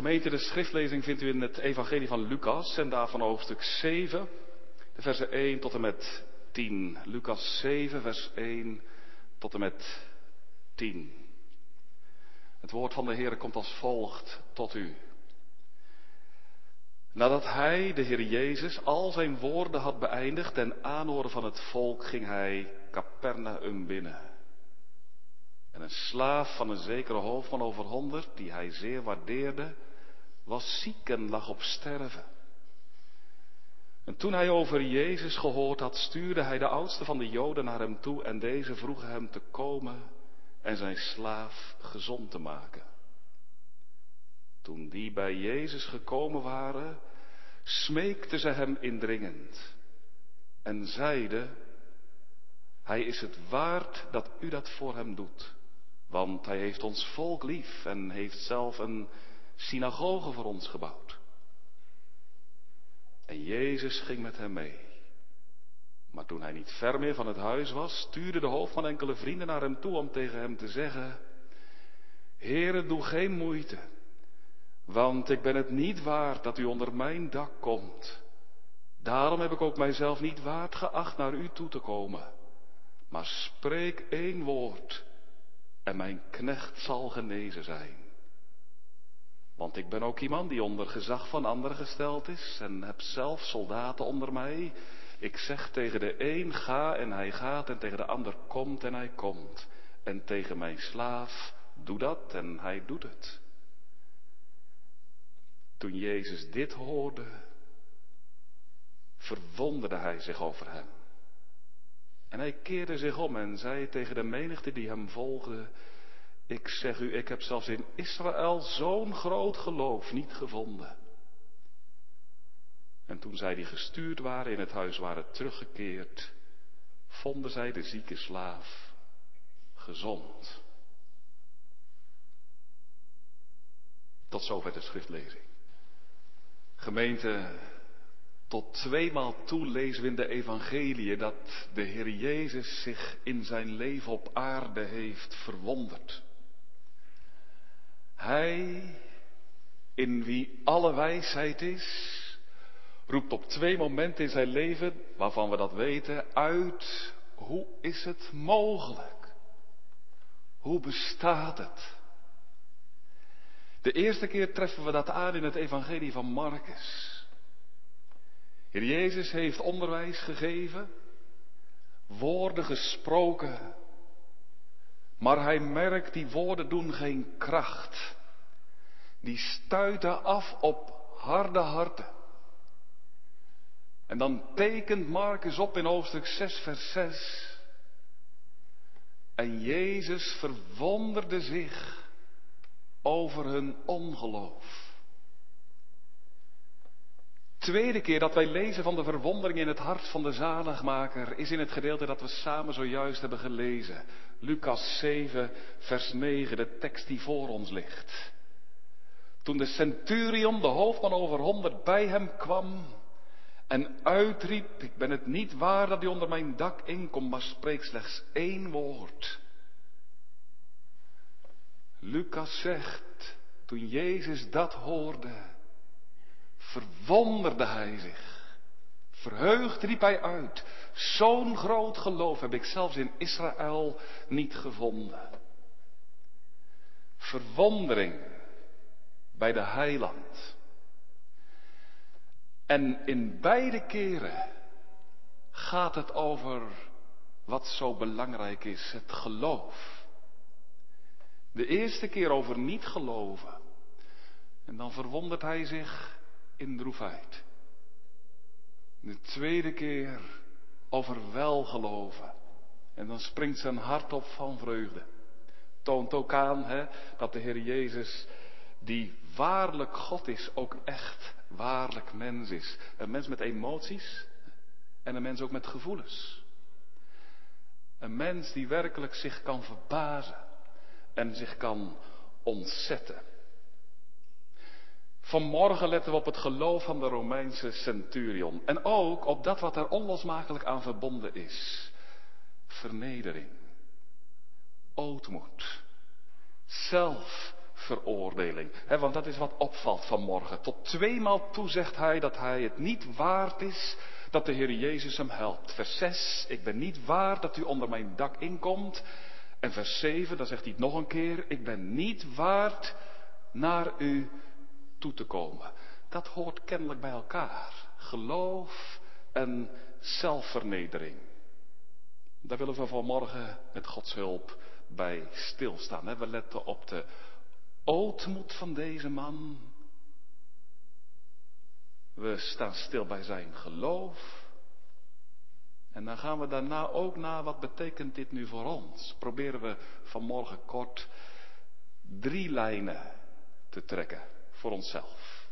Gemeente, de schriftlezing vindt u in het Evangelie van Lucas en daarvan hoofdstuk 7, de versen 1 tot en met 10. Lucas 7, vers 1 tot en met 10. Het woord van de Heer komt als volgt tot u. Nadat hij, de Heer Jezus, al zijn woorden had beëindigd ten aanhoren van het volk, ging hij Capernaum binnen. En een slaaf van een zekere hoofdman over honderd, die hij zeer waardeerde, was ziek en lag op sterven. En toen hij over Jezus gehoord had, stuurde hij de oudste van de Joden naar hem toe en deze vroeg hem te komen en zijn slaaf gezond te maken. Toen die bij Jezus gekomen waren, smeekte ze hem indringend en zeide, hij is het waard dat u dat voor hem doet, want hij heeft ons volk lief en heeft zelf een synagoge voor ons gebouwd. En Jezus ging met hem mee. Maar toen hij niet ver meer van het huis was, stuurde de hoofdman enkele vrienden naar hem toe om tegen hem te zeggen, Heere, doe geen moeite, want ik ben het niet waard dat u onder mijn dak komt. Daarom heb ik ook mijzelf niet waard geacht naar u toe te komen. Maar spreek één woord en mijn knecht zal genezen zijn. Want ik ben ook iemand die onder gezag van anderen gesteld is en heb zelf soldaten onder mij. Ik zeg tegen de een ga en hij gaat en tegen de ander komt en hij komt. En tegen mijn slaaf doe dat en hij doet het. Toen Jezus dit hoorde, verwonderde hij zich over hem. En hij keerde zich om en zei tegen de menigte die hem volgde, ik zeg u, ik heb zelfs in Israël zo'n groot geloof niet gevonden. En toen zij die gestuurd waren in het huis waren teruggekeerd, vonden zij de zieke slaaf gezond. Tot zover de schriftlezing. Gemeente, tot tweemaal toe lezen we in de evangelie dat de Heer Jezus zich in zijn leven op aarde heeft verwonderd. Hij, in wie alle wijsheid is, roept op twee momenten in zijn leven, waarvan we dat weten, uit hoe is het mogelijk? Hoe bestaat het? De eerste keer treffen we dat aan in het evangelie van Marcus. Heer Jezus heeft onderwijs gegeven, woorden gesproken maar hij merkt, die woorden doen geen kracht. Die stuiten af op harde harten. En dan tekent Marcus op in hoofdstuk 6, vers 6. En Jezus verwonderde zich over hun ongeloof tweede keer dat wij lezen van de verwondering in het hart van de zaligmaker is in het gedeelte dat we samen zojuist hebben gelezen. Lucas 7, vers 9, de tekst die voor ons ligt. Toen de centurion, de hoofdman over honderd, bij hem kwam en uitriep, ik ben het niet waar dat u onder mijn dak inkomt, maar spreek slechts één woord. Lucas zegt, toen Jezus dat hoorde, verwonderde hij zich. Verheugd riep hij uit, zo'n groot geloof heb ik zelfs in Israël niet gevonden. Verwondering bij de heiland. En in beide keren gaat het over wat zo belangrijk is, het geloof. De eerste keer over niet geloven. En dan verwondert hij zich in droefheid. De tweede keer over welgeloven. En dan springt zijn hart op van vreugde. Toont ook aan hè, dat de Heer Jezus, die waarlijk God is, ook echt waarlijk mens is. Een mens met emoties en een mens ook met gevoelens. Een mens die werkelijk zich kan verbazen en zich kan ontzetten. Vanmorgen letten we op het geloof van de Romeinse centurion. En ook op dat wat er onlosmakelijk aan verbonden is. Vernedering. Ootmoed. veroordeling. want dat is wat opvalt vanmorgen. Tot tweemaal toe zegt hij dat hij het niet waard is dat de Heer Jezus hem helpt. Vers 6, ik ben niet waard dat u onder mijn dak inkomt. En vers 7, dan zegt hij het nog een keer, ik ben niet waard naar u toe te komen. Dat hoort kennelijk bij elkaar. Geloof en zelfvernedering. Daar willen we vanmorgen met Gods hulp bij stilstaan. We letten op de ootmoed van deze man. We staan stil bij zijn geloof. En dan gaan we daarna ook naar wat betekent dit nu voor ons. Proberen we vanmorgen kort drie lijnen te trekken voor onszelf.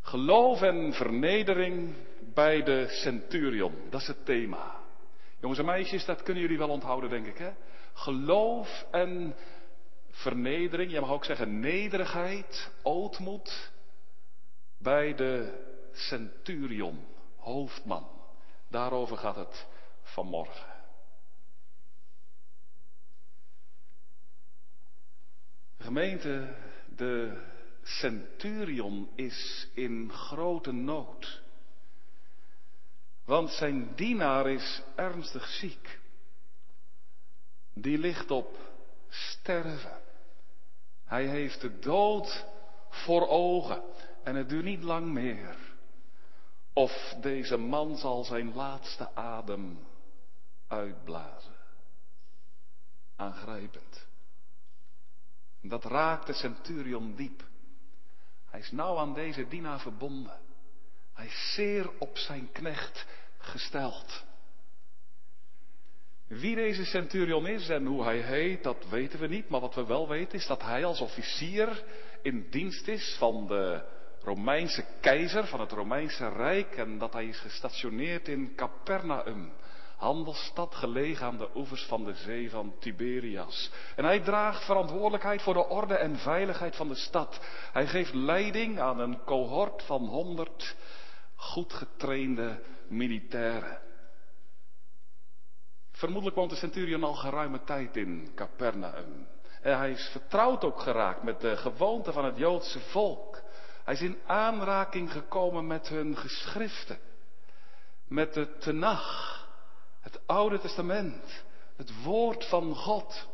Geloof en vernedering bij de centurion, dat is het thema. Jongens en meisjes, dat kunnen jullie wel onthouden, denk ik. Hè? Geloof en vernedering, je mag ook zeggen nederigheid, ootmoed bij de centurion, hoofdman. Daarover gaat het vanmorgen. Gemeente, de centurion is in grote nood. Want zijn dienaar is ernstig ziek. Die ligt op sterven. Hij heeft de dood voor ogen en het duurt niet lang meer. Of deze man zal zijn laatste adem uitblazen. Aangrijpend. Dat raakt de centurion diep. Hij is nauw aan deze dienaar verbonden. Hij is zeer op zijn knecht gesteld. Wie deze centurion is en hoe hij heet, dat weten we niet. Maar wat we wel weten is dat hij als officier in dienst is van de Romeinse keizer, van het Romeinse Rijk. En dat hij is gestationeerd in Capernaum, handelsstad gelegen aan de oevers van de zee van Tiberias. En hij draagt verantwoordelijkheid voor de orde en veiligheid van de stad. Hij geeft leiding aan een cohort van honderd goed getrainde militairen. Vermoedelijk woont de centurion al geruime tijd in Capernaum. En hij is vertrouwd ook geraakt met de gewoonten van het Joodse volk. Hij is in aanraking gekomen met hun geschriften. Met de Tenach, het Oude Testament, het woord van God.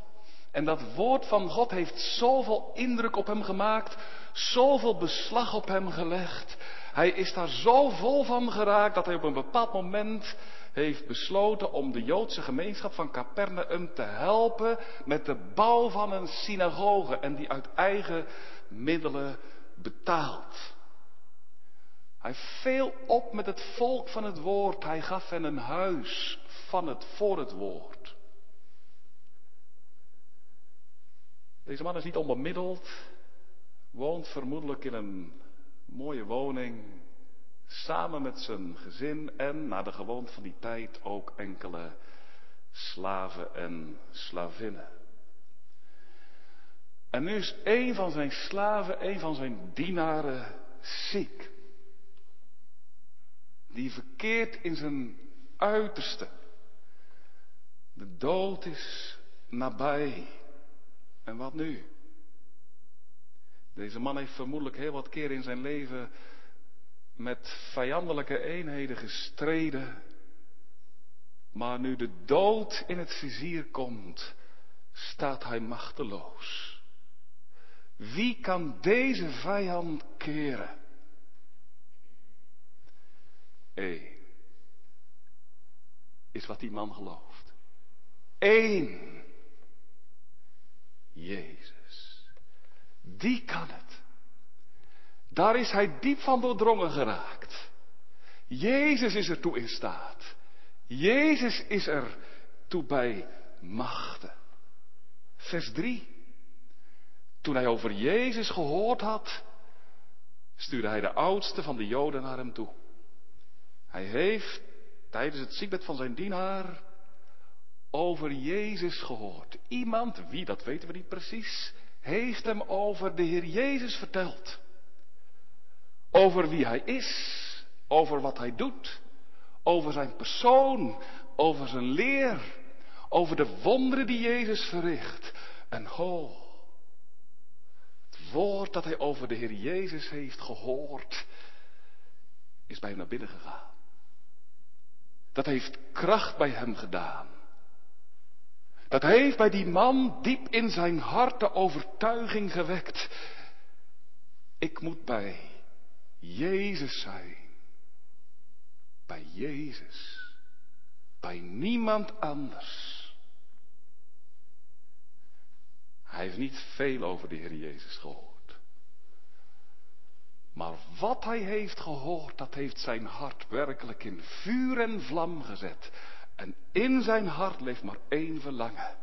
En dat woord van God heeft zoveel indruk op hem gemaakt, zoveel beslag op hem gelegd. Hij is daar zo vol van geraakt dat hij op een bepaald moment heeft besloten om de Joodse gemeenschap van Capernaum te helpen met de bouw van een synagoge en die uit eigen middelen betaalt. Hij veel op met het volk van het woord. Hij gaf hen een huis van het voor het woord. Deze man is niet onbemiddeld, woont vermoedelijk in een mooie woning, samen met zijn gezin en, naar de gewoonte van die tijd, ook enkele slaven en slavinnen. En nu is een van zijn slaven, een van zijn dienaren ziek. Die verkeert in zijn uiterste. De dood is nabij. En wat nu? Deze man heeft vermoedelijk heel wat keer in zijn leven met vijandelijke eenheden gestreden. Maar nu de dood in het vizier komt, staat hij machteloos. Wie kan deze vijand keren? Eén is wat die man gelooft. Eén. Jezus. Die kan het. Daar is hij diep van doordrongen geraakt. Jezus is er toe in staat. Jezus is er toe bij machten. Vers 3. Toen hij over Jezus gehoord had, stuurde hij de oudste van de Joden naar hem toe. Hij heeft tijdens het ziekbed van zijn dienaar over Jezus gehoord. Iemand, wie dat weten we niet precies, heeft hem over de Heer Jezus verteld. Over wie hij is, over wat hij doet, over zijn persoon, over zijn leer, over de wonderen die Jezus verricht. En ho, woord dat hij over de Heer Jezus heeft gehoord, is bij hem naar binnen gegaan. Dat heeft kracht bij hem gedaan. Dat heeft bij die man diep in zijn hart de overtuiging gewekt. Ik moet bij Jezus zijn. Bij Jezus. Bij niemand anders. Hij heeft niet veel over de Heer Jezus gehoord. Maar wat hij heeft gehoord, dat heeft zijn hart werkelijk in vuur en vlam gezet. En in zijn hart leeft maar één verlangen.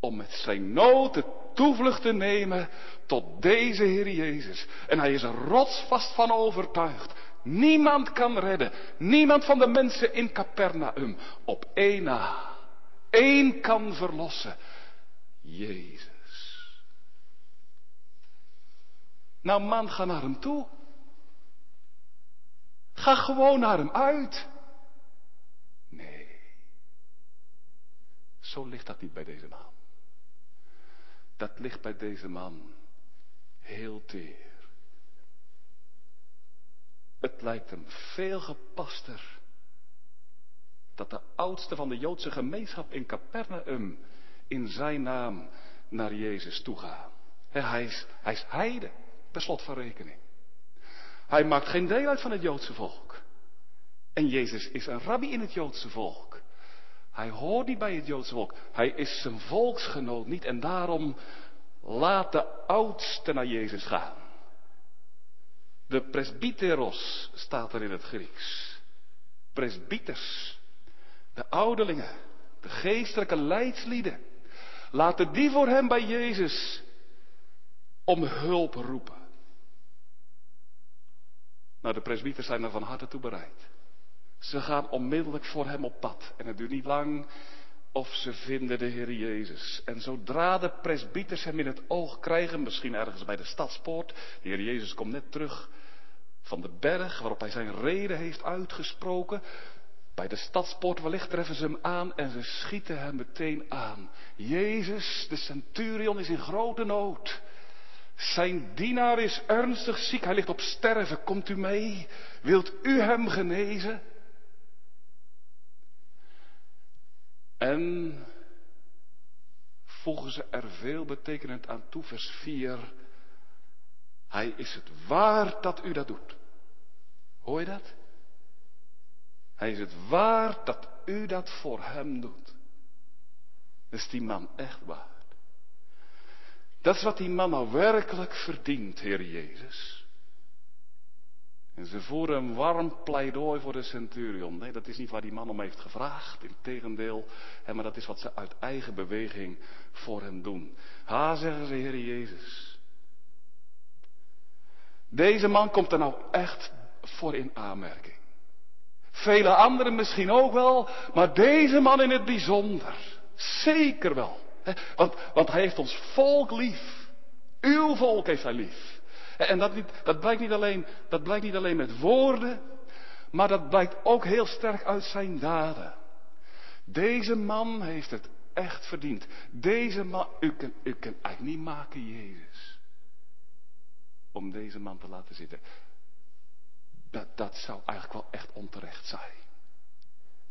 Om met zijn nood toevlucht te nemen tot deze Heer Jezus. En hij is er rotsvast van overtuigd. Niemand kan redden. Niemand van de mensen in Capernaum. Op één na. Eén kan verlossen. Jezus. Nou man, ga naar hem toe. Ga gewoon naar hem uit. Zo ligt dat niet bij deze man. Dat ligt bij deze man heel teer. Het lijkt hem veel gepaster dat de oudste van de Joodse gemeenschap in Capernaum in zijn naam naar Jezus toe gaan. Hij is, hij is heide, per slot van rekening. Hij maakt geen deel uit van het Joodse volk. En Jezus is een rabbi in het Joodse volk. Hij hoort niet bij het Joodse volk. Hij is zijn volksgenoot niet. En daarom laat de oudste naar Jezus gaan. De presbyteros staat er in het Grieks. Presbyters. De ouderlingen. De geestelijke leidslieden. Laten die voor hem bij Jezus om hulp roepen. Nou, de presbyters zijn er van harte toe bereid. Ze gaan onmiddellijk voor hem op pad. En het duurt niet lang of ze vinden de Heer Jezus. En zodra de presbyters hem in het oog krijgen, misschien ergens bij de stadspoort, de Heer Jezus komt net terug van de berg waarop hij zijn reden heeft uitgesproken, bij de stadspoort wellicht treffen ze hem aan en ze schieten hem meteen aan. Jezus, de centurion, is in grote nood. Zijn dienaar is ernstig ziek, hij ligt op sterven. Komt u mee? Wilt u hem genezen? En voegen ze er veel betekenend aan toe, vers 4. Hij is het waard dat u dat doet. Hoor je dat? Hij is het waard dat u dat voor hem doet. Is die man echt waard? Dat is wat die man nou werkelijk verdient, Heer Jezus. Ze voeren een warm pleidooi voor de centurion. Nee, dat is niet waar die man om heeft gevraagd. Integendeel, maar dat is wat ze uit eigen beweging voor hem doen. Ha, zeggen ze, Heer Jezus. Deze man komt er nou echt voor in aanmerking. Vele anderen misschien ook wel, maar deze man in het bijzonder. Zeker wel. Want, want hij heeft ons volk lief. Uw volk heeft hij lief. En dat, niet, dat, blijkt niet alleen, dat blijkt niet alleen met woorden, maar dat blijkt ook heel sterk uit zijn daden. Deze man heeft het echt verdiend. Deze man, u kunt, u eigenlijk niet maken, Jezus, om deze man te laten zitten dat, dat zou eigenlijk wel echt onterecht zijn.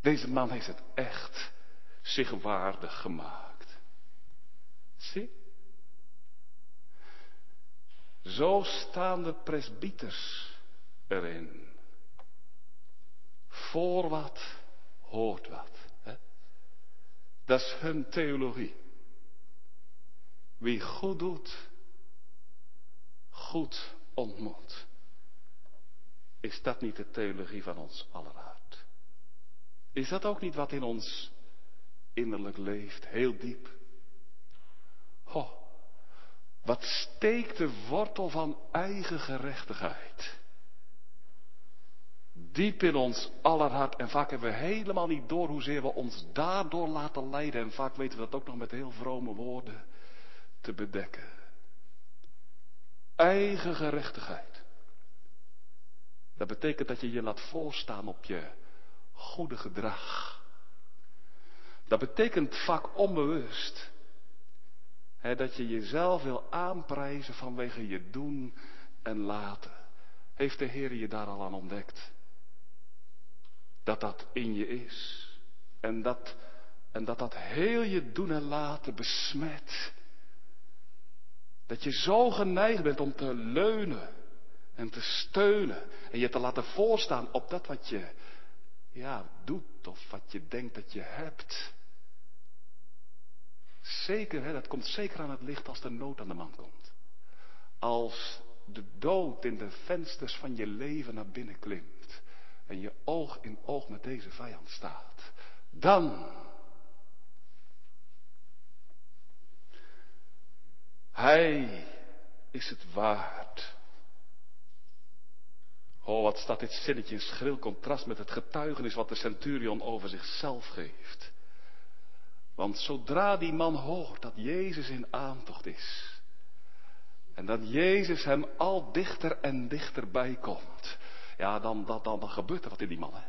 Deze man heeft het echt zich waardig gemaakt. Zie? Zo staan de presbyters erin. Voor wat hoort wat. Hè? Dat is hun theologie. Wie goed doet, goed ontmoet. Is dat niet de theologie van ons aller hart? Is dat ook niet wat in ons innerlijk leeft, heel diep? Wat steekt de wortel van eigen gerechtigheid? Diep in ons aller hart. En vaak hebben we helemaal niet door hoezeer we ons daardoor laten leiden. En vaak weten we dat ook nog met heel vrome woorden te bedekken. Eigen gerechtigheid. Dat betekent dat je je laat voorstaan op je goede gedrag. Dat betekent vaak onbewust dat je jezelf wil aanprijzen vanwege je doen en laten. Heeft de Heer je daar al aan ontdekt? Dat dat in je is. En dat, en dat dat heel je doen en laten besmet. Dat je zo geneigd bent om te leunen en te steunen en je te laten voorstaan op dat wat je ja, doet of wat je denkt dat je hebt. Zeker, hè, dat komt zeker aan het licht als de nood aan de man komt. Als de dood in de vensters van je leven naar binnen klimt en je oog in oog met deze vijand staat, dan Hij is het waard. Oh, wat staat dit zinnetje in schril contrast met het getuigenis wat de centurion over zichzelf geeft. Want zodra die man hoort dat Jezus in aantocht is, en dat Jezus hem al dichter en dichterbij komt, ja, dan, dan, dan, gebeurt er wat in die man. Hè?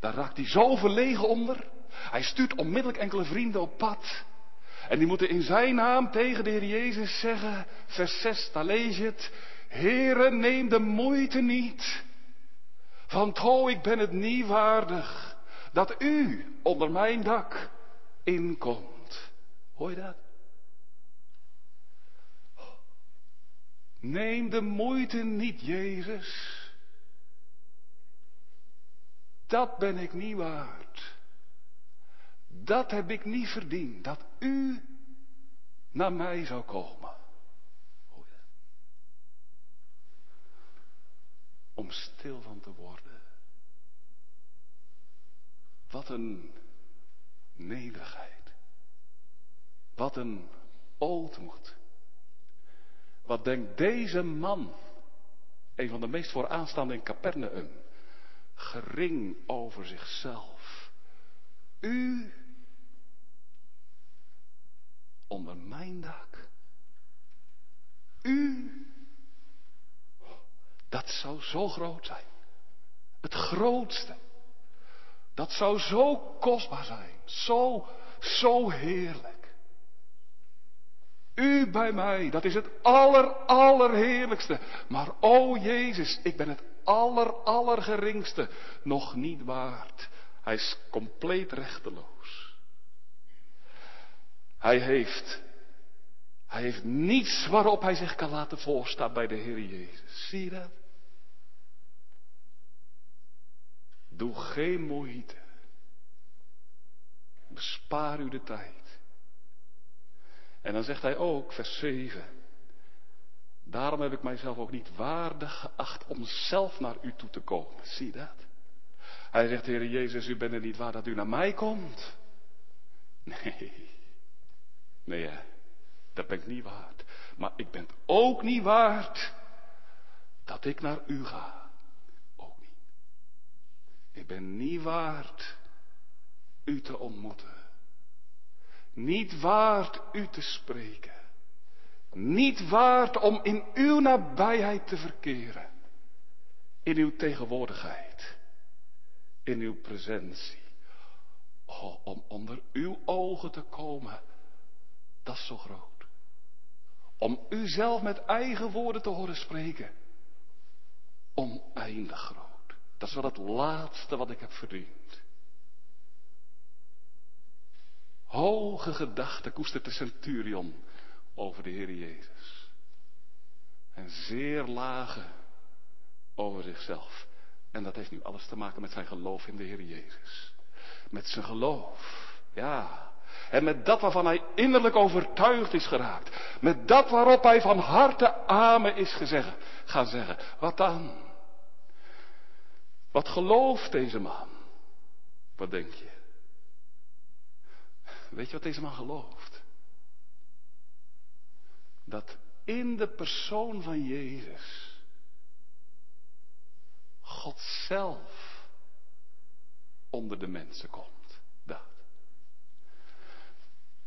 Dan raakt hij zo verlegen onder. Hij stuurt onmiddellijk enkele vrienden op pad. En die moeten in zijn naam tegen de Heer Jezus zeggen, vers 6, daar lees je het. Heere, neem de moeite niet. Want ho, ik ben het niet waardig dat u onder mijn dak inkomt. Hoor je dat? Neem de moeite niet, Jezus. Dat ben ik niet waard. Dat heb ik niet verdiend, dat u naar mij zou komen. Om stil van te worden. Wat een nederigheid. Wat een ootmoed. Wat denkt deze man, een van de meest vooraanstaande in Capernaum, gering over zichzelf. U onder mijn dak. U, dat zou zo groot zijn. Het grootste. Dat zou zo kostbaar zijn. Zo, zo heerlijk. U bij mij, dat is het aller, allerheerlijkste. Maar o Jezus, ik ben het aller, allergeringste nog niet waard. Hij is compleet rechteloos. Hij heeft, hij heeft niets waarop hij zich kan laten voorstaan bij de Heer Jezus. Zie je dat? Doe geen moeite. Bespaar u de tijd. En dan zegt hij ook, vers 7. Daarom heb ik mijzelf ook niet waardig geacht om zelf naar u toe te komen. Zie dat? Hij zegt, Heer Jezus, u bent er niet waar dat u naar mij komt. Nee. Nee, dat ben ik niet waard. Maar ik ben ook niet waard dat ik naar u ga. Ik ben niet waard u te ontmoeten. Niet waard u te spreken. Niet waard om in uw nabijheid te verkeren. In uw tegenwoordigheid. In uw presentie. Oh, om onder uw ogen te komen dat is zo groot. Om u zelf met eigen woorden te horen spreken. Oneindig groot. Dat is wel het laatste wat ik heb verdiend. Hoge gedachten koestert de centurion over de Heer Jezus. En zeer lage over zichzelf. En dat heeft nu alles te maken met zijn geloof in de Heer Jezus. Met zijn geloof. Ja, en met dat waarvan hij innerlijk overtuigd is geraakt. Met dat waarop hij van harte amen is gezegd, gaan zeggen. Wat dan? Wat gelooft deze man? Wat denk je? Weet je wat deze man gelooft? Dat in de persoon van Jezus God zelf onder de mensen komt.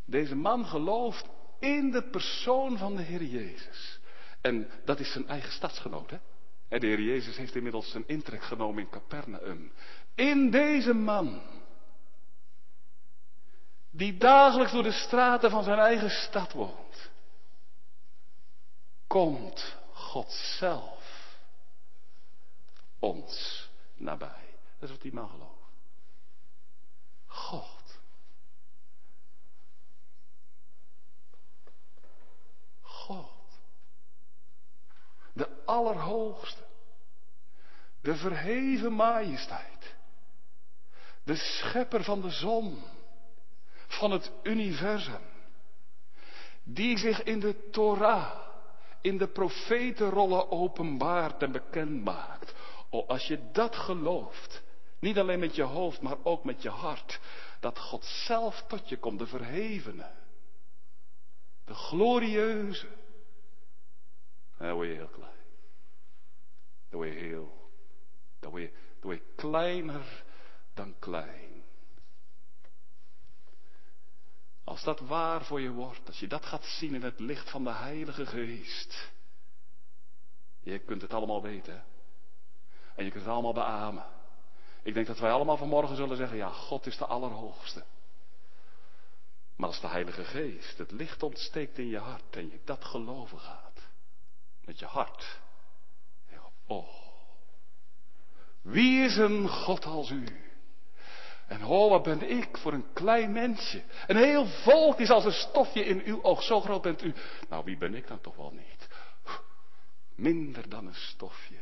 Deze man gelooft in de persoon van de Heer Jezus. En dat is zijn eigen stadsgenoot. Hè? En de Heer Jezus heeft inmiddels zijn intrek genomen in Capernaum. In deze man Die dagelijks door de straten van zijn eigen stad woont. Komt God zelf ons nabij. Dat is wat die man gelooft. God. God. De Allerhoogste. De verheven majesteit. De schepper van de zon. Van het universum. Die zich in de Torah, in de profetenrollen openbaart en bekend maakt. Als je dat gelooft, niet alleen met je hoofd, maar ook met je hart, dat God zelf tot je komt, de verhevene, de glorieuze, dan word je heel klein. Dan word je heel, word je kleiner dan klein. Als dat waar voor je wordt, als je dat gaat zien in het licht van de Heilige Geest, je kunt het allemaal weten. En je kunt het allemaal beamen. Ik denk dat wij allemaal vanmorgen zullen zeggen, ja, God is de Allerhoogste. Maar als de Heilige Geest het licht ontsteekt in je hart en je dat geloven gaat, met je hart, oh, wie is een God als u? En oh, wat ben ik voor een klein mensje. Een heel volk is als een stofje in uw oog. Zo groot bent u. Nou, wie ben ik dan toch wel niet? Minder dan een stofje.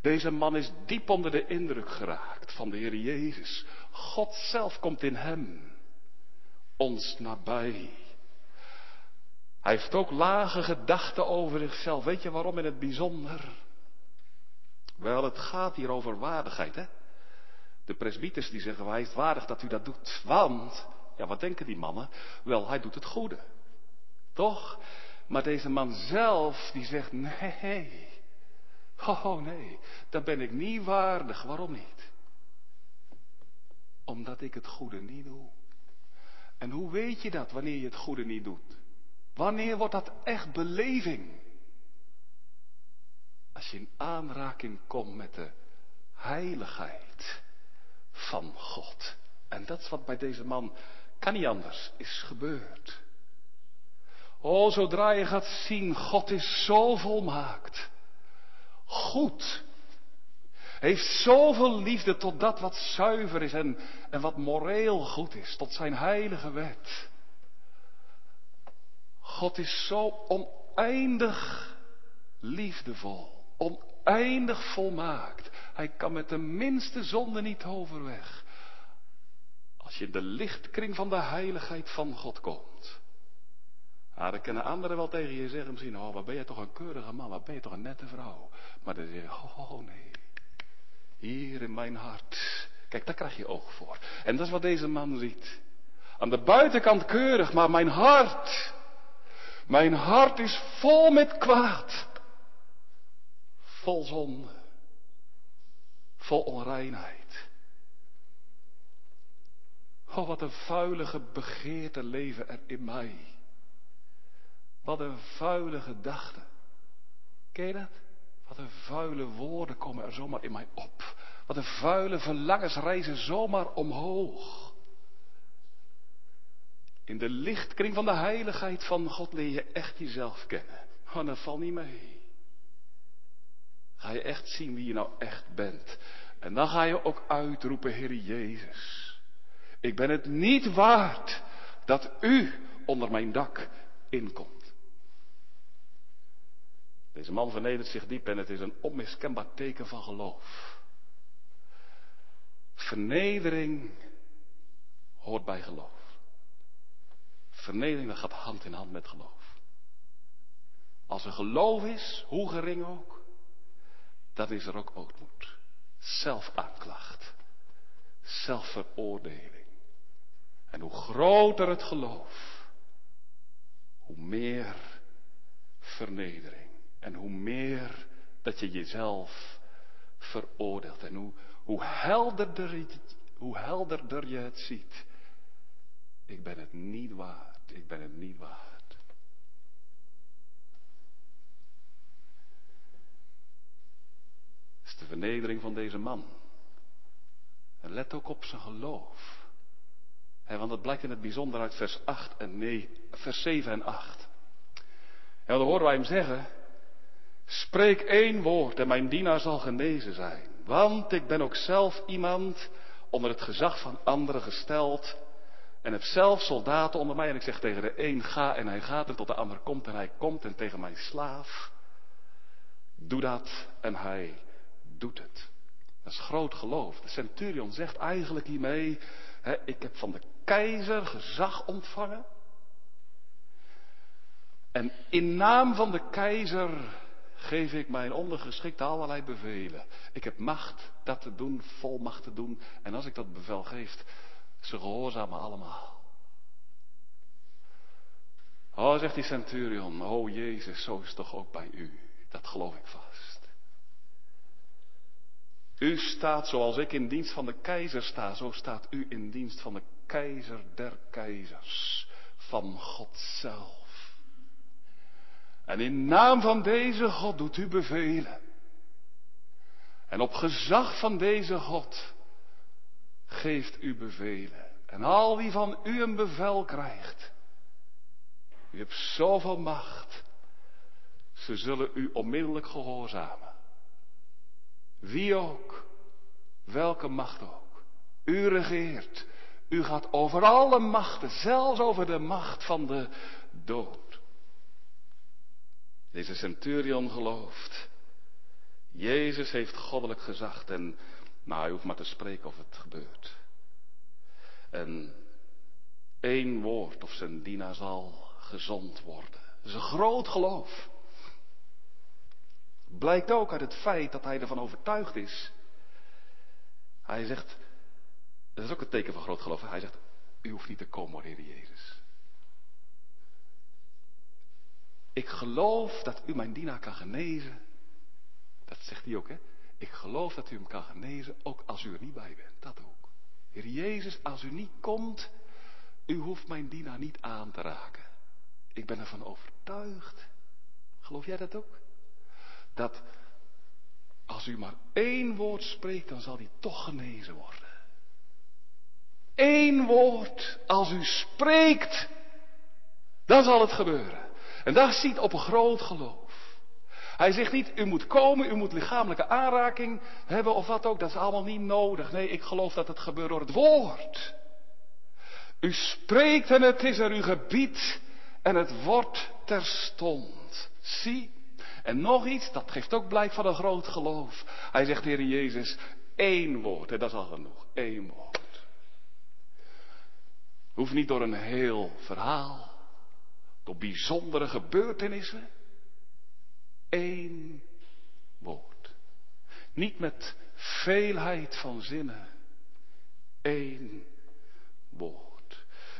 Deze man is diep onder de indruk geraakt van de Heer Jezus. God zelf komt in hem ons nabij. Hij heeft ook lage gedachten over zichzelf. Weet je waarom in het bijzonder? Wel, het gaat hier over waardigheid, hè? De presbyters die zeggen, hij is waardig dat u dat doet. Want, ja, wat denken die mannen? Wel, hij doet het goede. Toch? Maar deze man zelf, die zegt, nee, Oh nee, dat ben ik niet waardig. Waarom niet? Omdat ik het goede niet doe. En hoe weet je dat wanneer je het goede niet doet? Wanneer wordt dat echt beleving? Als je in aanraking komt met de heiligheid van God. En dat is wat bij deze man, kan niet anders, is gebeurd. Oh, zodra je gaat zien, God is zo volmaakt goed. Heeft zoveel liefde tot dat wat zuiver is en, en wat moreel goed is, tot zijn heilige wet. God is zo oneindig liefdevol, oneindig volmaakt. Hij kan met de minste zonde niet overweg. Als je in de lichtkring van de heiligheid van God komt. Ah, dan kunnen anderen wel tegen je zeggen misschien, oh, wat ben je toch een keurige man, wat ben je toch een nette vrouw. Maar dan zeg je, oh, oh nee, hier in mijn hart. Kijk, daar krijg je oog voor. En dat is wat deze man ziet. Aan de buitenkant keurig, maar mijn hart, mijn hart is vol met kwaad. Vol zonde. Vol onreinheid. Oh, wat een vuilige begeerte leven er in mij. Wat een vuile gedachte. Ken je dat? Wat een vuile woorden komen er zomaar in mij op. Wat een vuile verlangens reizen zomaar omhoog. In de lichtkring van de heiligheid van God leer je echt jezelf kennen. Oh, dat valt niet mee. Ga je echt zien wie je nou echt bent. En dan ga je ook uitroepen, Heer Jezus. Ik ben het niet waard dat u onder mijn dak inkomt. Deze man vernedert zich diep en het is een onmiskenbaar teken van geloof. Vernedering hoort bij geloof. Vernedering gaat hand in hand met geloof. Als er geloof is, hoe gering ook, dan is er ook ootmoed. Zelfaanklacht. Zelfveroordeling. En hoe groter het geloof, hoe meer vernedering. En hoe meer dat je jezelf veroordeelt. En hoe, hoe, helderder, hoe helderder je het ziet. Ik ben het niet waard. Ik ben het niet waard. Dat is de vernedering van deze man. En let ook op zijn geloof. want dat blijkt in het bijzonder uit vers 8 en nee, vers 7 en 8. En dan horen wij hem zeggen, spreek één woord en mijn dienaar zal genezen zijn. Want ik ben ook zelf iemand onder het gezag van anderen gesteld. En heb zelf soldaten onder mij. En ik zeg tegen de een ga en hij gaat. En tot de ander komt en hij komt. En tegen mijn slaaf doe dat en hij doet het. Dat is groot geloof. De centurion zegt eigenlijk hiermee, hè, ik heb van de keizer gezag ontvangen. En in naam van de keizer geef ik mijn ondergeschikte allerlei bevelen. Ik heb macht dat te doen, volmacht te doen. En als ik dat bevel geef, ze gehoorzamen allemaal. Oh, zegt die centurion, oh Jezus, zo is toch ook bij u. Dat geloof ik vast. U staat zoals ik in dienst van de keizer sta, zo staat u in dienst van de keizer der keizers, van God zelf. En in naam van deze God doet u bevelen. En op gezag van deze God geeft u bevelen. En al wie van u een bevel krijgt, u hebt zoveel macht, ze zullen u onmiddellijk gehoorzamen. Wie ook, welke macht ook. U regeert. U gaat over alle machten, zelfs over de macht van de dood. Deze centurion gelooft. Jezus heeft goddelijk gezag en, nou, hij hoeft maar te spreken of het gebeurt. En één woord of zijn dienaar zal gezond worden. Dat is een groot geloof. Blijkt ook uit het feit dat hij ervan overtuigd is. Hij zegt, dat is ook een teken van groot geloof. Hij zegt, u hoeft niet te komen, Heer Jezus. Ik geloof dat u mijn dienaar kan genezen. Dat zegt hij ook, hè. Ik geloof dat u hem kan genezen, ook als u er niet bij bent. Dat ook. Heer Jezus, als u niet komt, u hoeft mijn dienaar niet aan te raken. Ik ben ervan overtuigd. Geloof jij dat ook? Dat als u maar één woord spreekt, dan zal hij toch genezen worden. Eén woord, als u spreekt, dan zal het gebeuren. En dat ziet op een groot geloof. Hij zegt niet, u moet komen, u moet lichamelijke aanraking hebben of wat ook. Dat is allemaal niet nodig. Nee, ik geloof dat het gebeurt door het woord. U spreekt en het is er uw gebied en het wordt terstond. Zie, en nog iets, dat geeft ook blijk van een groot geloof. Hij zegt, Heer Jezus, één woord, en dat is al genoeg, één woord. Hoeft niet door een heel verhaal, door bijzondere gebeurtenissen. Eén woord. Niet met veelheid van zinnen. Eén woord.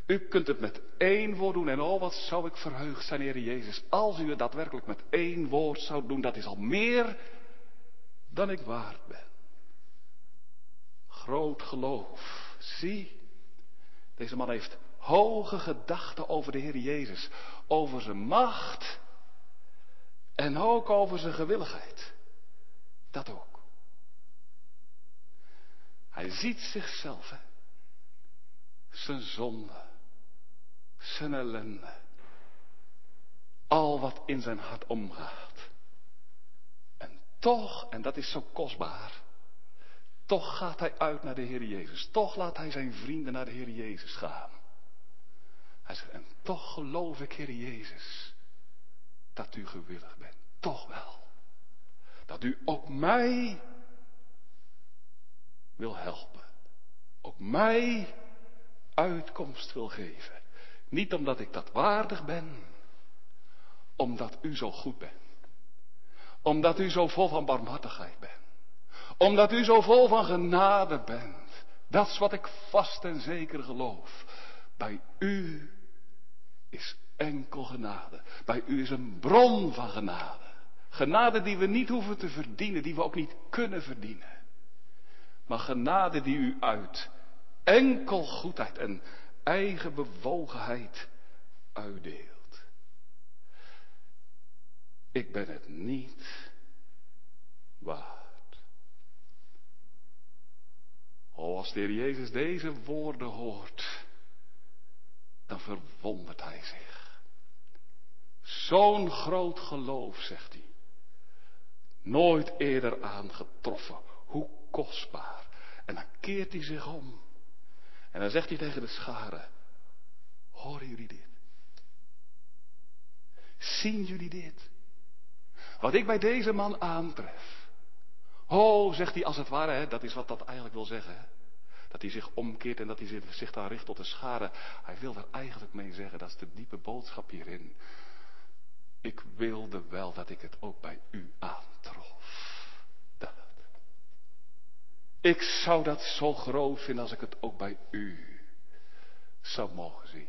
U kunt het met één woord doen en oh wat zou ik verheugd zijn, Heer Jezus, als u het daadwerkelijk met één woord zou doen. Dat is al meer dan ik waard ben. Groot geloof. Zie, deze man heeft hoge gedachten over de Heer Jezus, over zijn macht en ook over zijn gewilligheid. Dat ook. Hij ziet zichzelf, hè? zijn zonde, zijn ellende, al wat in zijn hart omgaat. En toch, en dat is zo kostbaar, toch gaat hij uit naar de Heer Jezus. Toch laat hij zijn vrienden naar de Heer Jezus gaan. Hij zegt, en toch geloof ik, Heer Jezus, dat u gewillig bent. Toch wel. Dat u ook mij wil helpen. Ook mij uitkomst wil geven. Niet omdat ik dat waardig ben, omdat u zo goed bent. Omdat u zo vol van barmhartigheid bent. Omdat u zo vol van genade bent. Dat is wat ik vast en zeker geloof. Bij u is enkel genade. Bij u is een bron van genade. Genade die we niet hoeven te verdienen, die we ook niet kunnen verdienen. Maar genade die u uit enkel goedheid en eigen bewogenheid uitdeelt. Ik ben het niet waard. Oh, als de Heer Jezus deze woorden hoort, dan verwondert hij zich. Zo'n groot geloof, zegt hij. Nooit eerder aangetroffen. Hoe kostbaar. En dan keert hij zich om. En dan zegt hij tegen de scharen. Horen jullie dit? Zien jullie dit? Wat ik bij deze man aantref. Ho, zegt hij als het ware, hè, dat is wat dat eigenlijk wil zeggen. Dat hij zich omkeert en dat hij zich dan richt tot de schade. Hij wil daar eigenlijk mee zeggen, dat is de diepe boodschap hierin. Ik wilde wel dat ik het ook bij u aantrof. Dat. Ik zou dat zo groot vinden als ik het ook bij u zou mogen zien.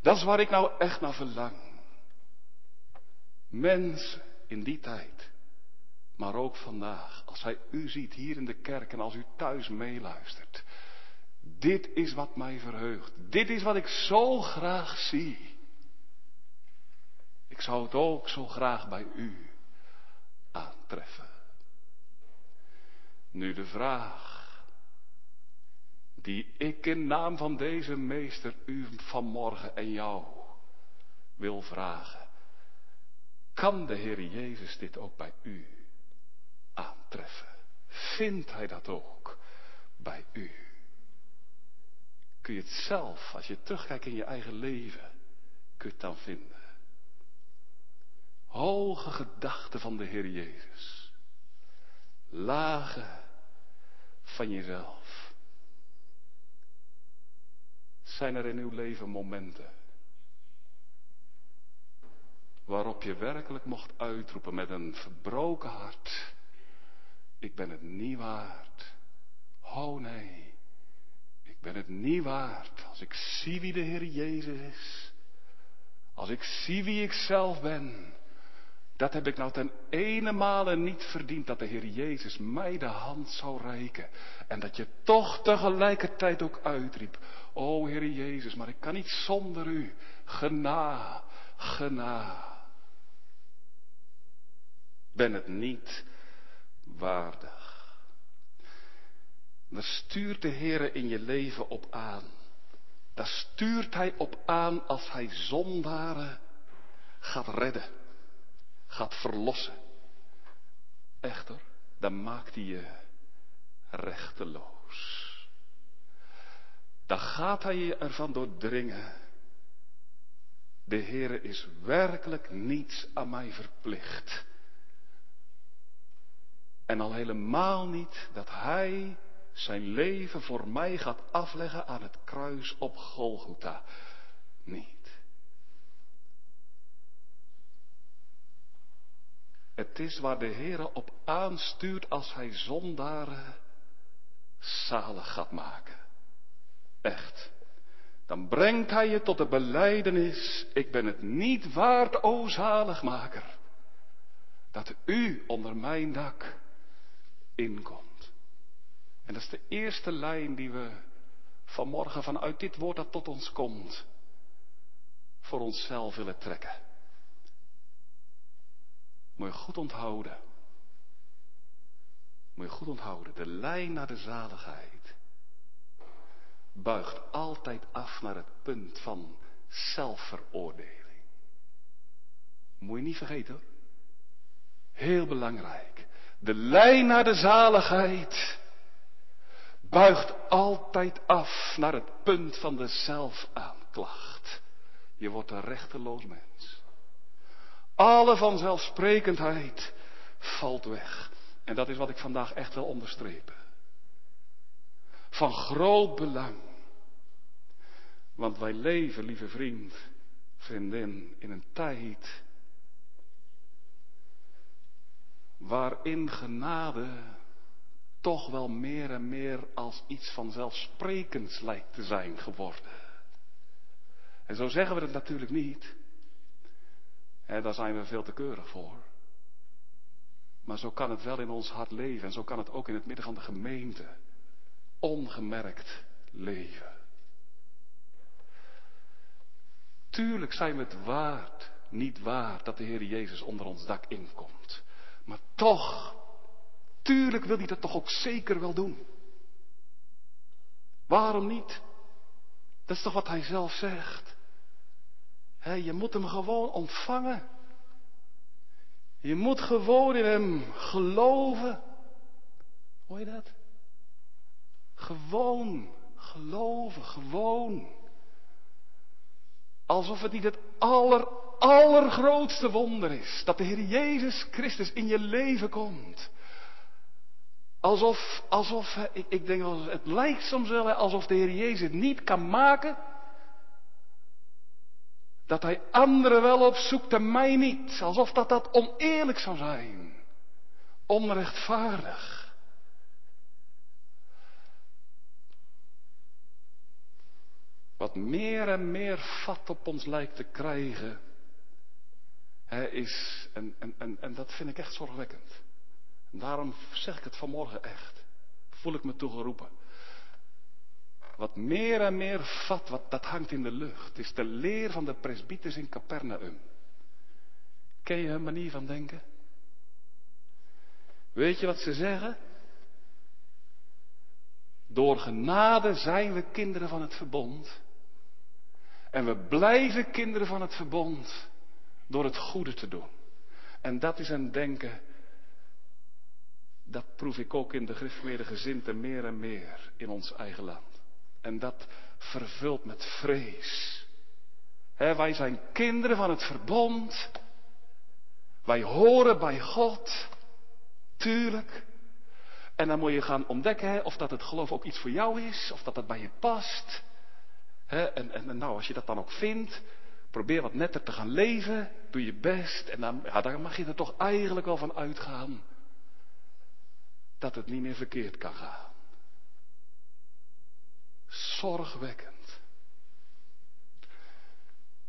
Dat is waar ik nou echt naar verlang. Mensen in die tijd, maar ook vandaag, als hij u ziet hier in de kerk en als u thuis meeluistert. Dit is wat mij verheugt. Dit is wat ik zo graag zie. Ik zou het ook zo graag bij u aantreffen. Nu de vraag die ik in naam van deze meester u vanmorgen en jou wil vragen. Kan de Heer Jezus dit ook bij u aantreffen? Vindt Hij dat ook bij u? Kun je het zelf, als je terugkijkt in je eigen leven, kun je het dan vinden? Hoge gedachten van de Heer Jezus. Lage van jezelf. Zijn er in uw leven momenten waarop je werkelijk mocht uitroepen met een verbroken hart. Ik ben het niet waard. Oh nee, ik ben het niet waard. Als ik zie wie de Heer Jezus is, als ik zie wie ik zelf ben, dat heb ik nou ten ene male niet verdiend dat de Heer Jezus mij de hand zou reiken. En dat je toch tegelijkertijd ook uitriep. O Heer Jezus, maar ik kan niet zonder u. Gena, gena. Ben het niet waardig. Daar stuurt de Heer in je leven op aan. Daar stuurt Hij op aan als Hij zondaren gaat redden gaat verlossen. Echter, dan maakt hij je rechteloos. Dan gaat hij je ervan doordringen. De Heere is werkelijk niets aan mij verplicht. En al helemaal niet dat Hij zijn leven voor mij gaat afleggen aan het kruis op Golgotha. Niet. Het is waar de Heere op aanstuurt als hij zondaren zalig gaat maken. Echt. Dan brengt hij je tot de beleidenis, ik ben het niet waard, o zaligmaker, dat u onder mijn dak inkomt. En dat is de eerste lijn die we vanmorgen vanuit dit woord dat tot ons komt, voor onszelf willen trekken. Moet je goed onthouden. Moet je goed onthouden. De lijn naar de zaligheid buigt altijd af naar het punt van zelfveroordeling. Moet je niet vergeten. Heel belangrijk. De lijn naar de zaligheid buigt altijd af naar het punt van de zelfaanklacht. Je wordt een rechteloos mens. Alle vanzelfsprekendheid valt weg. En dat is wat ik vandaag echt wil onderstrepen. Van groot belang. Want wij leven, lieve vriend, vriendin, in een tijd waarin genade toch wel meer en meer als iets vanzelfsprekends lijkt te zijn geworden. En zo zeggen we het natuurlijk niet. Daar zijn we veel te keurig voor. Maar zo kan het wel in ons hart leven en zo kan het ook in het midden van de gemeente ongemerkt leven. Tuurlijk zijn we het waard, niet waard dat de Heer Jezus onder ons dak inkomt. Maar toch, tuurlijk wil hij dat toch ook zeker wel doen. Waarom niet? Dat is toch wat hij zelf zegt? Je moet hem gewoon ontvangen. Je moet gewoon in hem geloven. Hoor je dat? Gewoon geloven, gewoon. Alsof het niet het aller, allergrootste wonder is. Dat de Heer Jezus Christus in je leven komt. Alsof, alsof, ik, ik denk het lijkt soms wel alsof de Heer Jezus het niet kan maken. Dat hij anderen wel opzoekt en mij niet. Alsof dat, dat oneerlijk zou zijn. Onrechtvaardig. Wat meer en meer vat op ons lijkt te krijgen. Is, en, en, en, en dat vind ik echt zorgwekkend. En daarom zeg ik het vanmorgen echt. Voel ik me toegeroepen. Wat meer en meer vat, wat, dat hangt in de lucht, is de leer van de presbyters in Capernaum. Ken je hun manier van denken? Weet je wat ze zeggen? Door genade zijn we kinderen van het verbond. En we blijven kinderen van het verbond door het goede te doen. En dat is een denken dat proef ik ook in de gereformeerde gezinten meer en meer in ons eigen land. En dat vervult met vrees. wij zijn kinderen van het verbond. Wij horen bij God. Tuurlijk. En dan moet je gaan ontdekken of dat het geloof ook iets voor jou is, of dat het bij je past. en, nou, als je dat dan ook vindt, probeer wat netter te gaan leven, doe je best. En dan, ja, dan mag je er toch eigenlijk wel van uitgaan dat het niet meer verkeerd kan gaan. Zorgwekkend.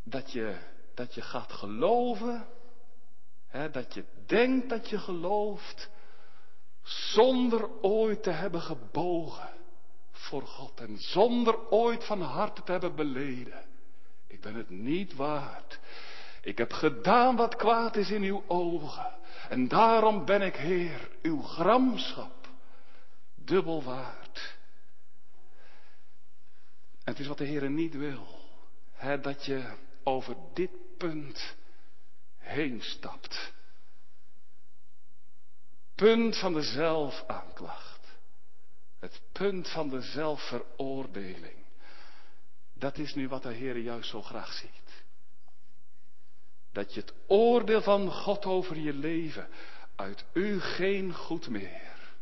Dat je, dat je gaat geloven, hè, dat je denkt dat je gelooft, zonder ooit te hebben gebogen voor God en zonder ooit van harte te hebben beleden. Ik ben het niet waard. Ik heb gedaan wat kwaad is in uw ogen. En daarom ben ik, Heer, uw gramschap dubbel waard. En het is wat de Heer niet wil. Hè, dat je over dit punt heen stapt. Punt van de zelfaanklacht. Het punt van de zelfveroordeling. Dat is nu wat de Heer juist zo graag ziet. Dat je het oordeel van God over je leven uit u geen goed meer.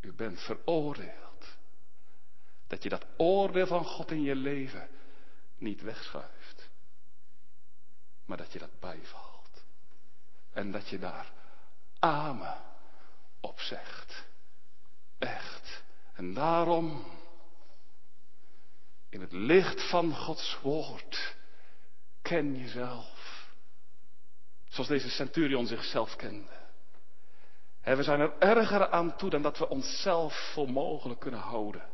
U bent veroordeeld. Dat je dat oordeel van God in je leven niet wegschuift. Maar dat je dat bijvalt. En dat je daar amen op zegt. Echt. En daarom, in het licht van Gods woord, ken jezelf. Zoals deze centurion zichzelf kende. we zijn er erger aan toe dan dat we onszelf voor mogelijk kunnen houden.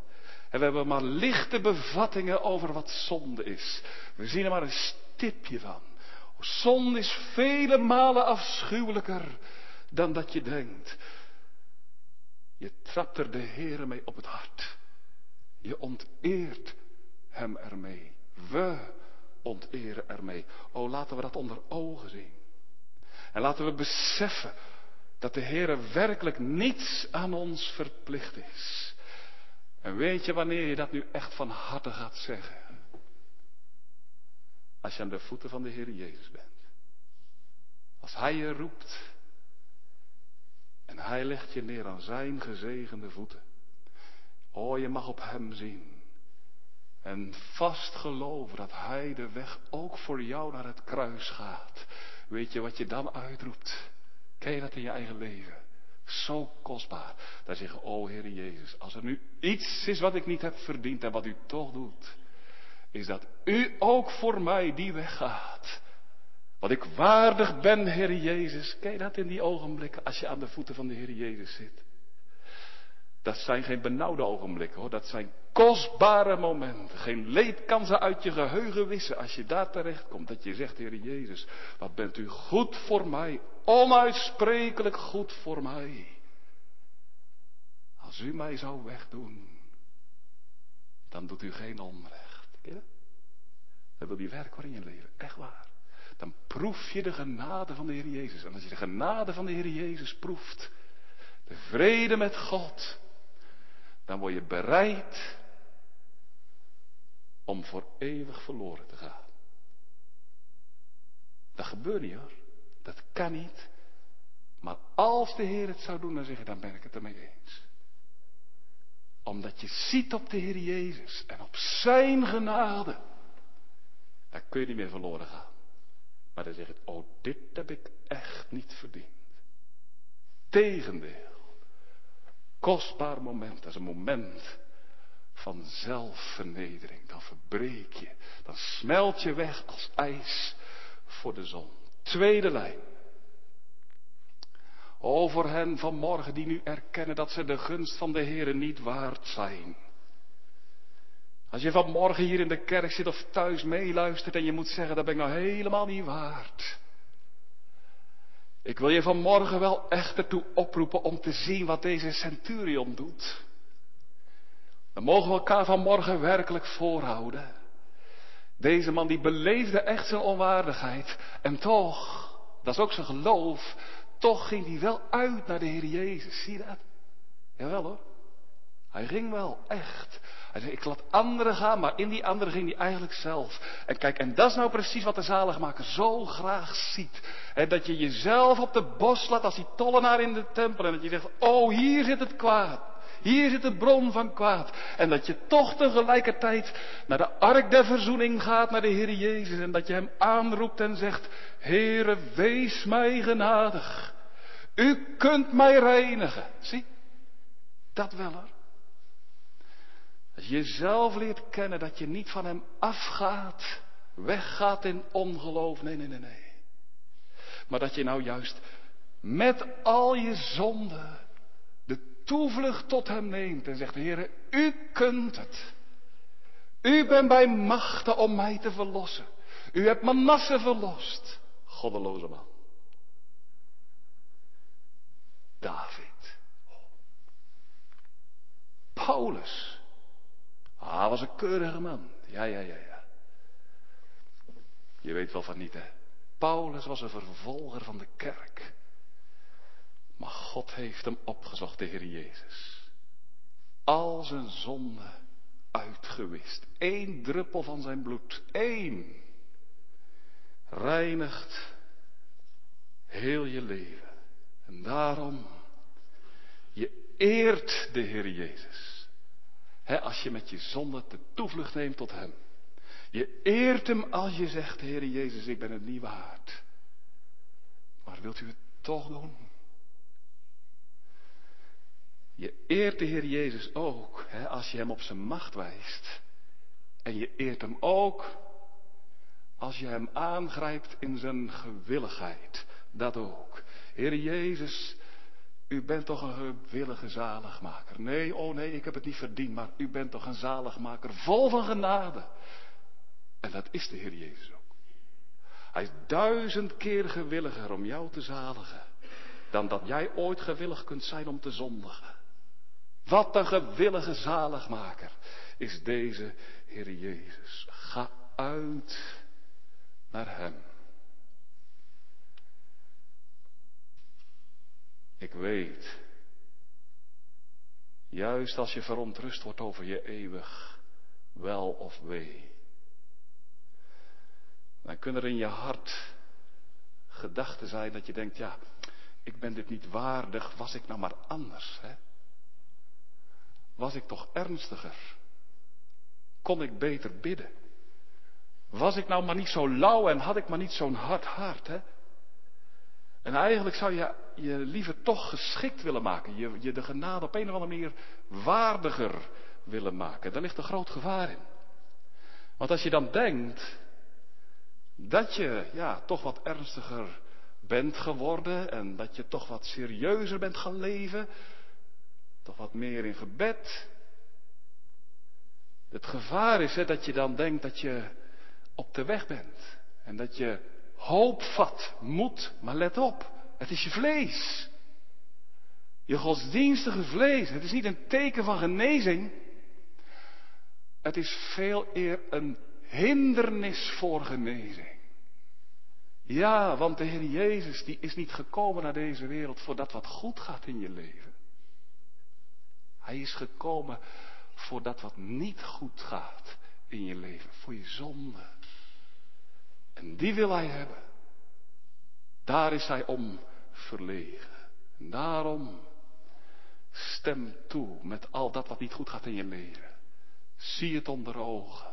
En we hebben maar lichte bevattingen over wat zonde is. We zien er maar een stipje van. Zonde is vele malen afschuwelijker dan dat je denkt. Je trapt er de Heer mee op het hart. Je onteert hem ermee. We onteren ermee. O, laten we dat onder ogen zien. En laten we beseffen dat de Heer werkelijk niets aan ons verplicht is. En weet je wanneer je dat nu echt van harte gaat zeggen? Als je aan de voeten van de Heer Jezus bent. Als Hij je roept. En Hij legt je neer aan Zijn gezegende voeten. O, je mag op Hem zien. En vast geloven dat Hij de weg ook voor jou naar het kruis gaat. Weet je wat je dan uitroept? Ken je dat in je eigen leven? Zo kostbaar. Daar zeggen, o Heer Jezus, als er nu iets is wat ik niet heb verdiend en wat u toch doet, is dat u ook voor mij die weg gaat. Wat ik waardig ben, Heer Jezus. Je dat in die ogenblikken als je aan de voeten van de Heer Jezus zit? Dat zijn geen benauwde ogenblikken hoor, dat zijn kostbare momenten. Geen leed kan ze uit je geheugen wissen als je daar terecht komt. Dat je zegt, Heer Jezus, wat bent u goed voor mij, onuitsprekelijk goed voor mij. Als u mij zou wegdoen, dan doet u geen onrecht. Ja? Dan wil die werken in je leven. Echt waar. Dan proef je de genade van de Heer Jezus. En als je de genade van de Heer Jezus proeft, de vrede met God, dan word je bereid om voor eeuwig verloren te gaan. Dat gebeurt niet hoor. Dat kan niet. Maar als de Heer het zou doen, dan zeg je, dan ben ik het ermee eens. Omdat je ziet op de Heer Jezus en op Zijn genade. Dan kun je niet meer verloren gaan. Maar dan zeg je, oh dit heb ik echt niet verdiend. Tegendeel. Kostbaar moment, dat is een moment van zelfvernedering. Dan verbreek je, dan smelt je weg als ijs voor de zon. Tweede lijn. Over hen vanmorgen die nu erkennen dat ze de gunst van de Heer niet waard zijn. Als je vanmorgen hier in de kerk zit of thuis meeluistert en je moet zeggen, dat ben ik nou helemaal niet waard. Ik wil je vanmorgen wel echt ertoe oproepen om te zien wat deze centurion doet. Dan mogen we elkaar vanmorgen werkelijk voorhouden. Deze man die beleefde echt zijn onwaardigheid. En toch, dat is ook zijn geloof, toch ging hij wel uit naar de Heer Jezus. Zie je dat? Jawel hoor. Hij ging wel, echt. Ik laat anderen gaan, maar in die anderen ging hij eigenlijk zelf. En kijk, en dat is nou precies wat de zaligmaker zo graag ziet. Dat je jezelf op de bos laat als die tollenaar in de tempel. En dat je zegt, oh hier zit het kwaad. Hier zit de bron van kwaad. En dat je toch tegelijkertijd naar de ark der verzoening gaat, naar de Heer Jezus. En dat je hem aanroept en zegt, Heere, wees mij genadig. U kunt mij reinigen. Zie, dat wel hoor. Als je jezelf leert kennen dat je niet van hem afgaat, weggaat in ongeloof. Nee, nee, nee, nee. Maar dat je nou juist met al je zonden de toevlucht tot hem neemt en zegt, Heere, u kunt het. U bent bij machten om mij te verlossen. U hebt Manasse verlost. Goddeloze man. David. Paulus. Ah, was een keurige man. Ja, ja, ja, ja. Je weet wel van niet, hè. Paulus was een vervolger van de kerk. Maar God heeft hem opgezocht, de Heer Jezus. Al zijn zonde uitgewist. Eén druppel van zijn bloed. Eén. Reinigt heel je leven. En daarom, je eert de Heer Jezus als je met je zonde de toevlucht neemt tot Hem. Je eert Hem als je zegt, Heer Jezus, ik ben het niet waard. Maar wilt u het toch doen? Je eert de Heer Jezus ook als je Hem op zijn macht wijst. En je eert Hem ook als je Hem aangrijpt in zijn gewilligheid. Dat ook. Heer Jezus, u bent toch een gewillige zaligmaker. Nee, oh nee, ik heb het niet verdiend, maar u bent toch een zaligmaker vol van genade. En dat is de Heer Jezus ook. Hij is duizend keer gewilliger om jou te zaligen dan dat jij ooit gewillig kunt zijn om te zondigen. Wat een gewillige zaligmaker is deze Heer Jezus. Ga uit naar Hem. Ik weet, juist als je verontrust wordt over je eeuwig wel of wee, dan kunnen er in je hart gedachten zijn dat je denkt, ja, ik ben dit niet waardig, was ik nou maar anders, hè? Was ik toch ernstiger? Kon ik beter bidden? Was ik nou maar niet zo lauw en had ik maar niet zo'n hard hart, hè? En eigenlijk zou je je liever toch geschikt willen maken. Je, je de genade op een of andere manier waardiger willen maken. Daar ligt een groot gevaar in. Want als je dan denkt dat je ja, toch wat ernstiger bent geworden en dat je toch wat serieuzer bent gaan leven, toch wat meer in gebed. Het gevaar is hè, dat je dan denkt dat je op de weg bent en dat je hoop vat, moed, maar let op, het is je vlees. Je godsdienstige vlees. Het is niet een teken van genezing. Het is veel eer een hindernis voor genezing. Ja, want de Heer Jezus die is niet gekomen naar deze wereld voor dat wat goed gaat in je leven. Hij is gekomen voor dat wat niet goed gaat in je leven, voor je zonde. En die wil hij hebben. Daar is hij om verlegen. En daarom stem toe met al dat wat niet goed gaat in je leven. Zie het onder ogen.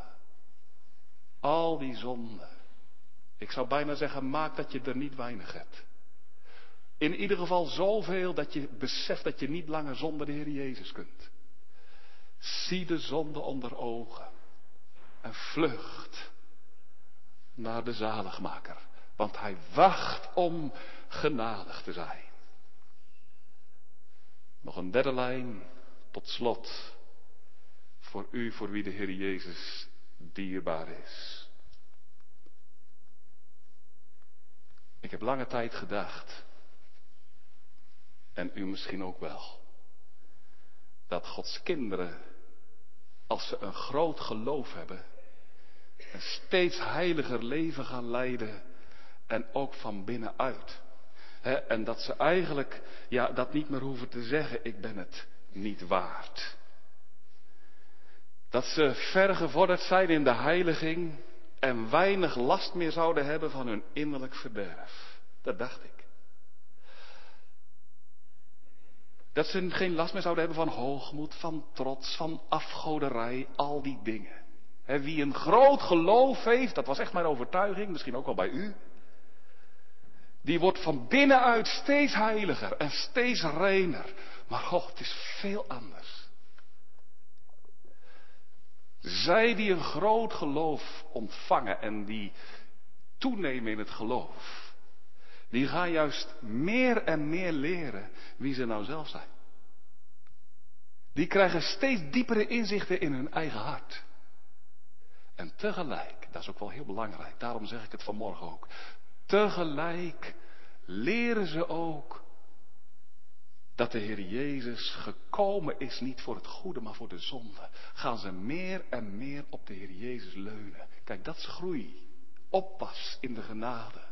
Al die zonden. Ik zou bijna zeggen, maak dat je er niet weinig hebt. In ieder geval zoveel dat je beseft dat je niet langer zonder de Heer Jezus kunt. Zie de zonde onder ogen en vlucht naar de zaligmaker, want hij wacht om genadig te zijn. Nog een derde lijn tot slot voor u, voor wie de Heer Jezus dierbaar is. Ik heb lange tijd gedacht, en u misschien ook wel, dat Gods kinderen, als ze een groot geloof hebben, een steeds heiliger leven gaan leiden en ook van binnenuit. en dat ze eigenlijk ja, dat niet meer hoeven te zeggen, ik ben het niet waard. Dat ze ver gevorderd zijn in de heiliging en weinig last meer zouden hebben van hun innerlijk verderf. Dat dacht ik. Dat ze geen last meer zouden hebben van hoogmoed, van trots, van afgoderij, al die dingen. Wie een groot geloof heeft, dat was echt mijn overtuiging, misschien ook wel bij u. Die wordt van binnenuit steeds heiliger en steeds reiner. Maar God, het is veel anders. Zij die een groot geloof ontvangen en die toenemen in het geloof, die gaan juist meer en meer leren wie ze nou zelf zijn. Die krijgen steeds diepere inzichten in hun eigen hart. En tegelijk, dat is ook wel heel belangrijk, daarom zeg ik het vanmorgen ook. Tegelijk leren ze ook dat de Heer Jezus gekomen is niet voor het goede, maar voor de zonde. Gaan ze meer en meer op de Heer Jezus leunen. Kijk, dat is groei. Oppas in de genade.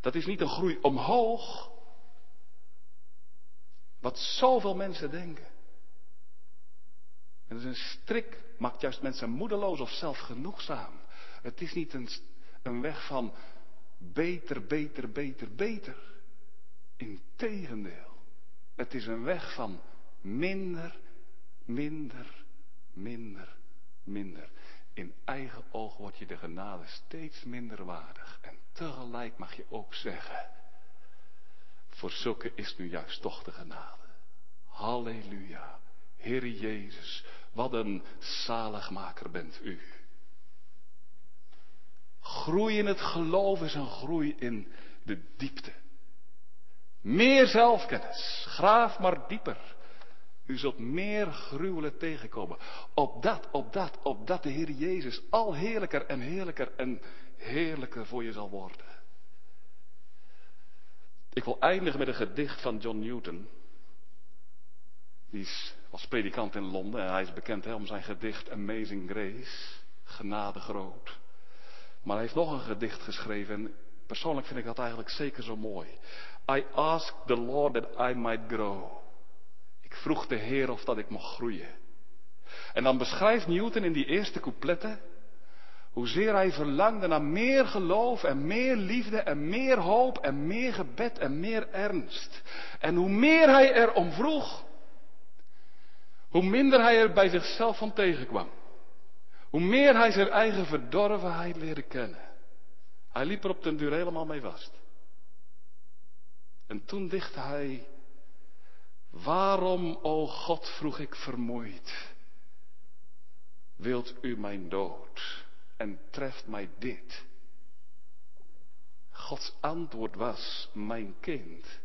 Dat is niet een groei omhoog, wat zoveel mensen denken. En is een strik, maakt juist mensen moedeloos of zelfgenoegzaam. Het is niet een, een weg van beter, beter, beter, beter. Integendeel. Het is een weg van minder, minder, minder, minder. In eigen oog wordt je de genade steeds minder waardig. En tegelijk mag je ook zeggen, voor zulke is nu juist toch de genade. Halleluja. Heer Jezus, wat een zaligmaker bent u. Groei in het geloof is een groei in de diepte. Meer zelfkennis. Graaf maar dieper. U zult meer gruwelen tegenkomen. Op dat, op dat, op dat de Heer Jezus al heerlijker en heerlijker en heerlijker voor je zal worden. Ik wil eindigen met een gedicht van John Newton. Die was predikant in Londen en hij is bekend om zijn gedicht Amazing Grace. Genade groot. Maar hij heeft nog een gedicht geschreven en persoonlijk vind ik dat eigenlijk zeker zo mooi. I asked the Lord that I might grow. Ik vroeg de Heer of dat ik mocht groeien. En dan beschrijft Newton in die eerste coupletten hoezeer hij verlangde naar meer geloof en meer liefde en meer hoop en meer gebed en meer ernst. En hoe meer hij erom vroeg, hoe minder hij er bij zichzelf van tegenkwam. Hoe meer hij zijn eigen verdorvenheid leerde kennen. Hij liep er op den duur helemaal mee vast. En toen dichtte hij, waarom, o God, vroeg ik vermoeid, wilt u mijn dood en treft mij dit? Gods antwoord was, mijn kind,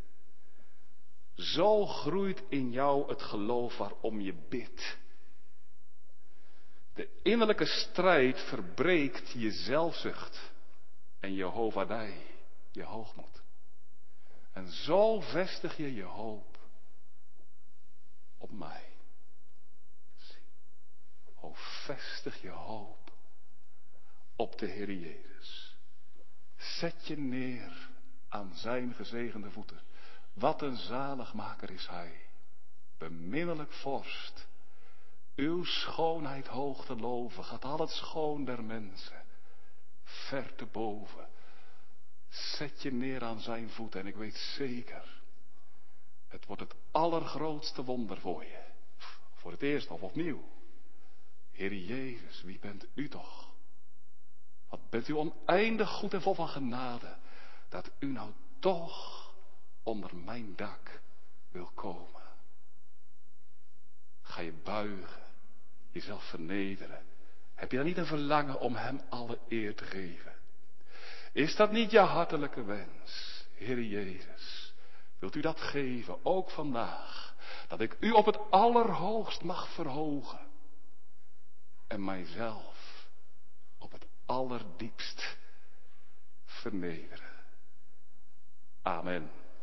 zo groeit in jou het geloof waarom je bidt. De innerlijke strijd verbreekt je zelfzucht en je je hoogmoed. En zo vestig je je hoop op mij. O vestig je hoop op de Heer Jezus. Zet je neer aan zijn gezegende voeten. Wat een zaligmaker is hij. Beminnelijk vorst. Uw schoonheid hoog te loven gaat al het schoon der mensen. Ver te boven. Zet je neer aan zijn voeten en ik weet zeker. Het wordt het allergrootste wonder voor je. Voor het eerst of opnieuw. Heer Jezus, wie bent u toch? Wat bent u oneindig goed en vol van genade, dat u nou toch onder mijn dak wil komen. Ga je buigen, jezelf vernederen. Heb je dan niet een verlangen om Hem alle eer te geven? Is dat niet je hartelijke wens, Heer Jezus? Wilt u dat geven, ook vandaag? Dat ik u op het allerhoogst mag verhogen en mijzelf op het allerdiepst vernederen. Amen.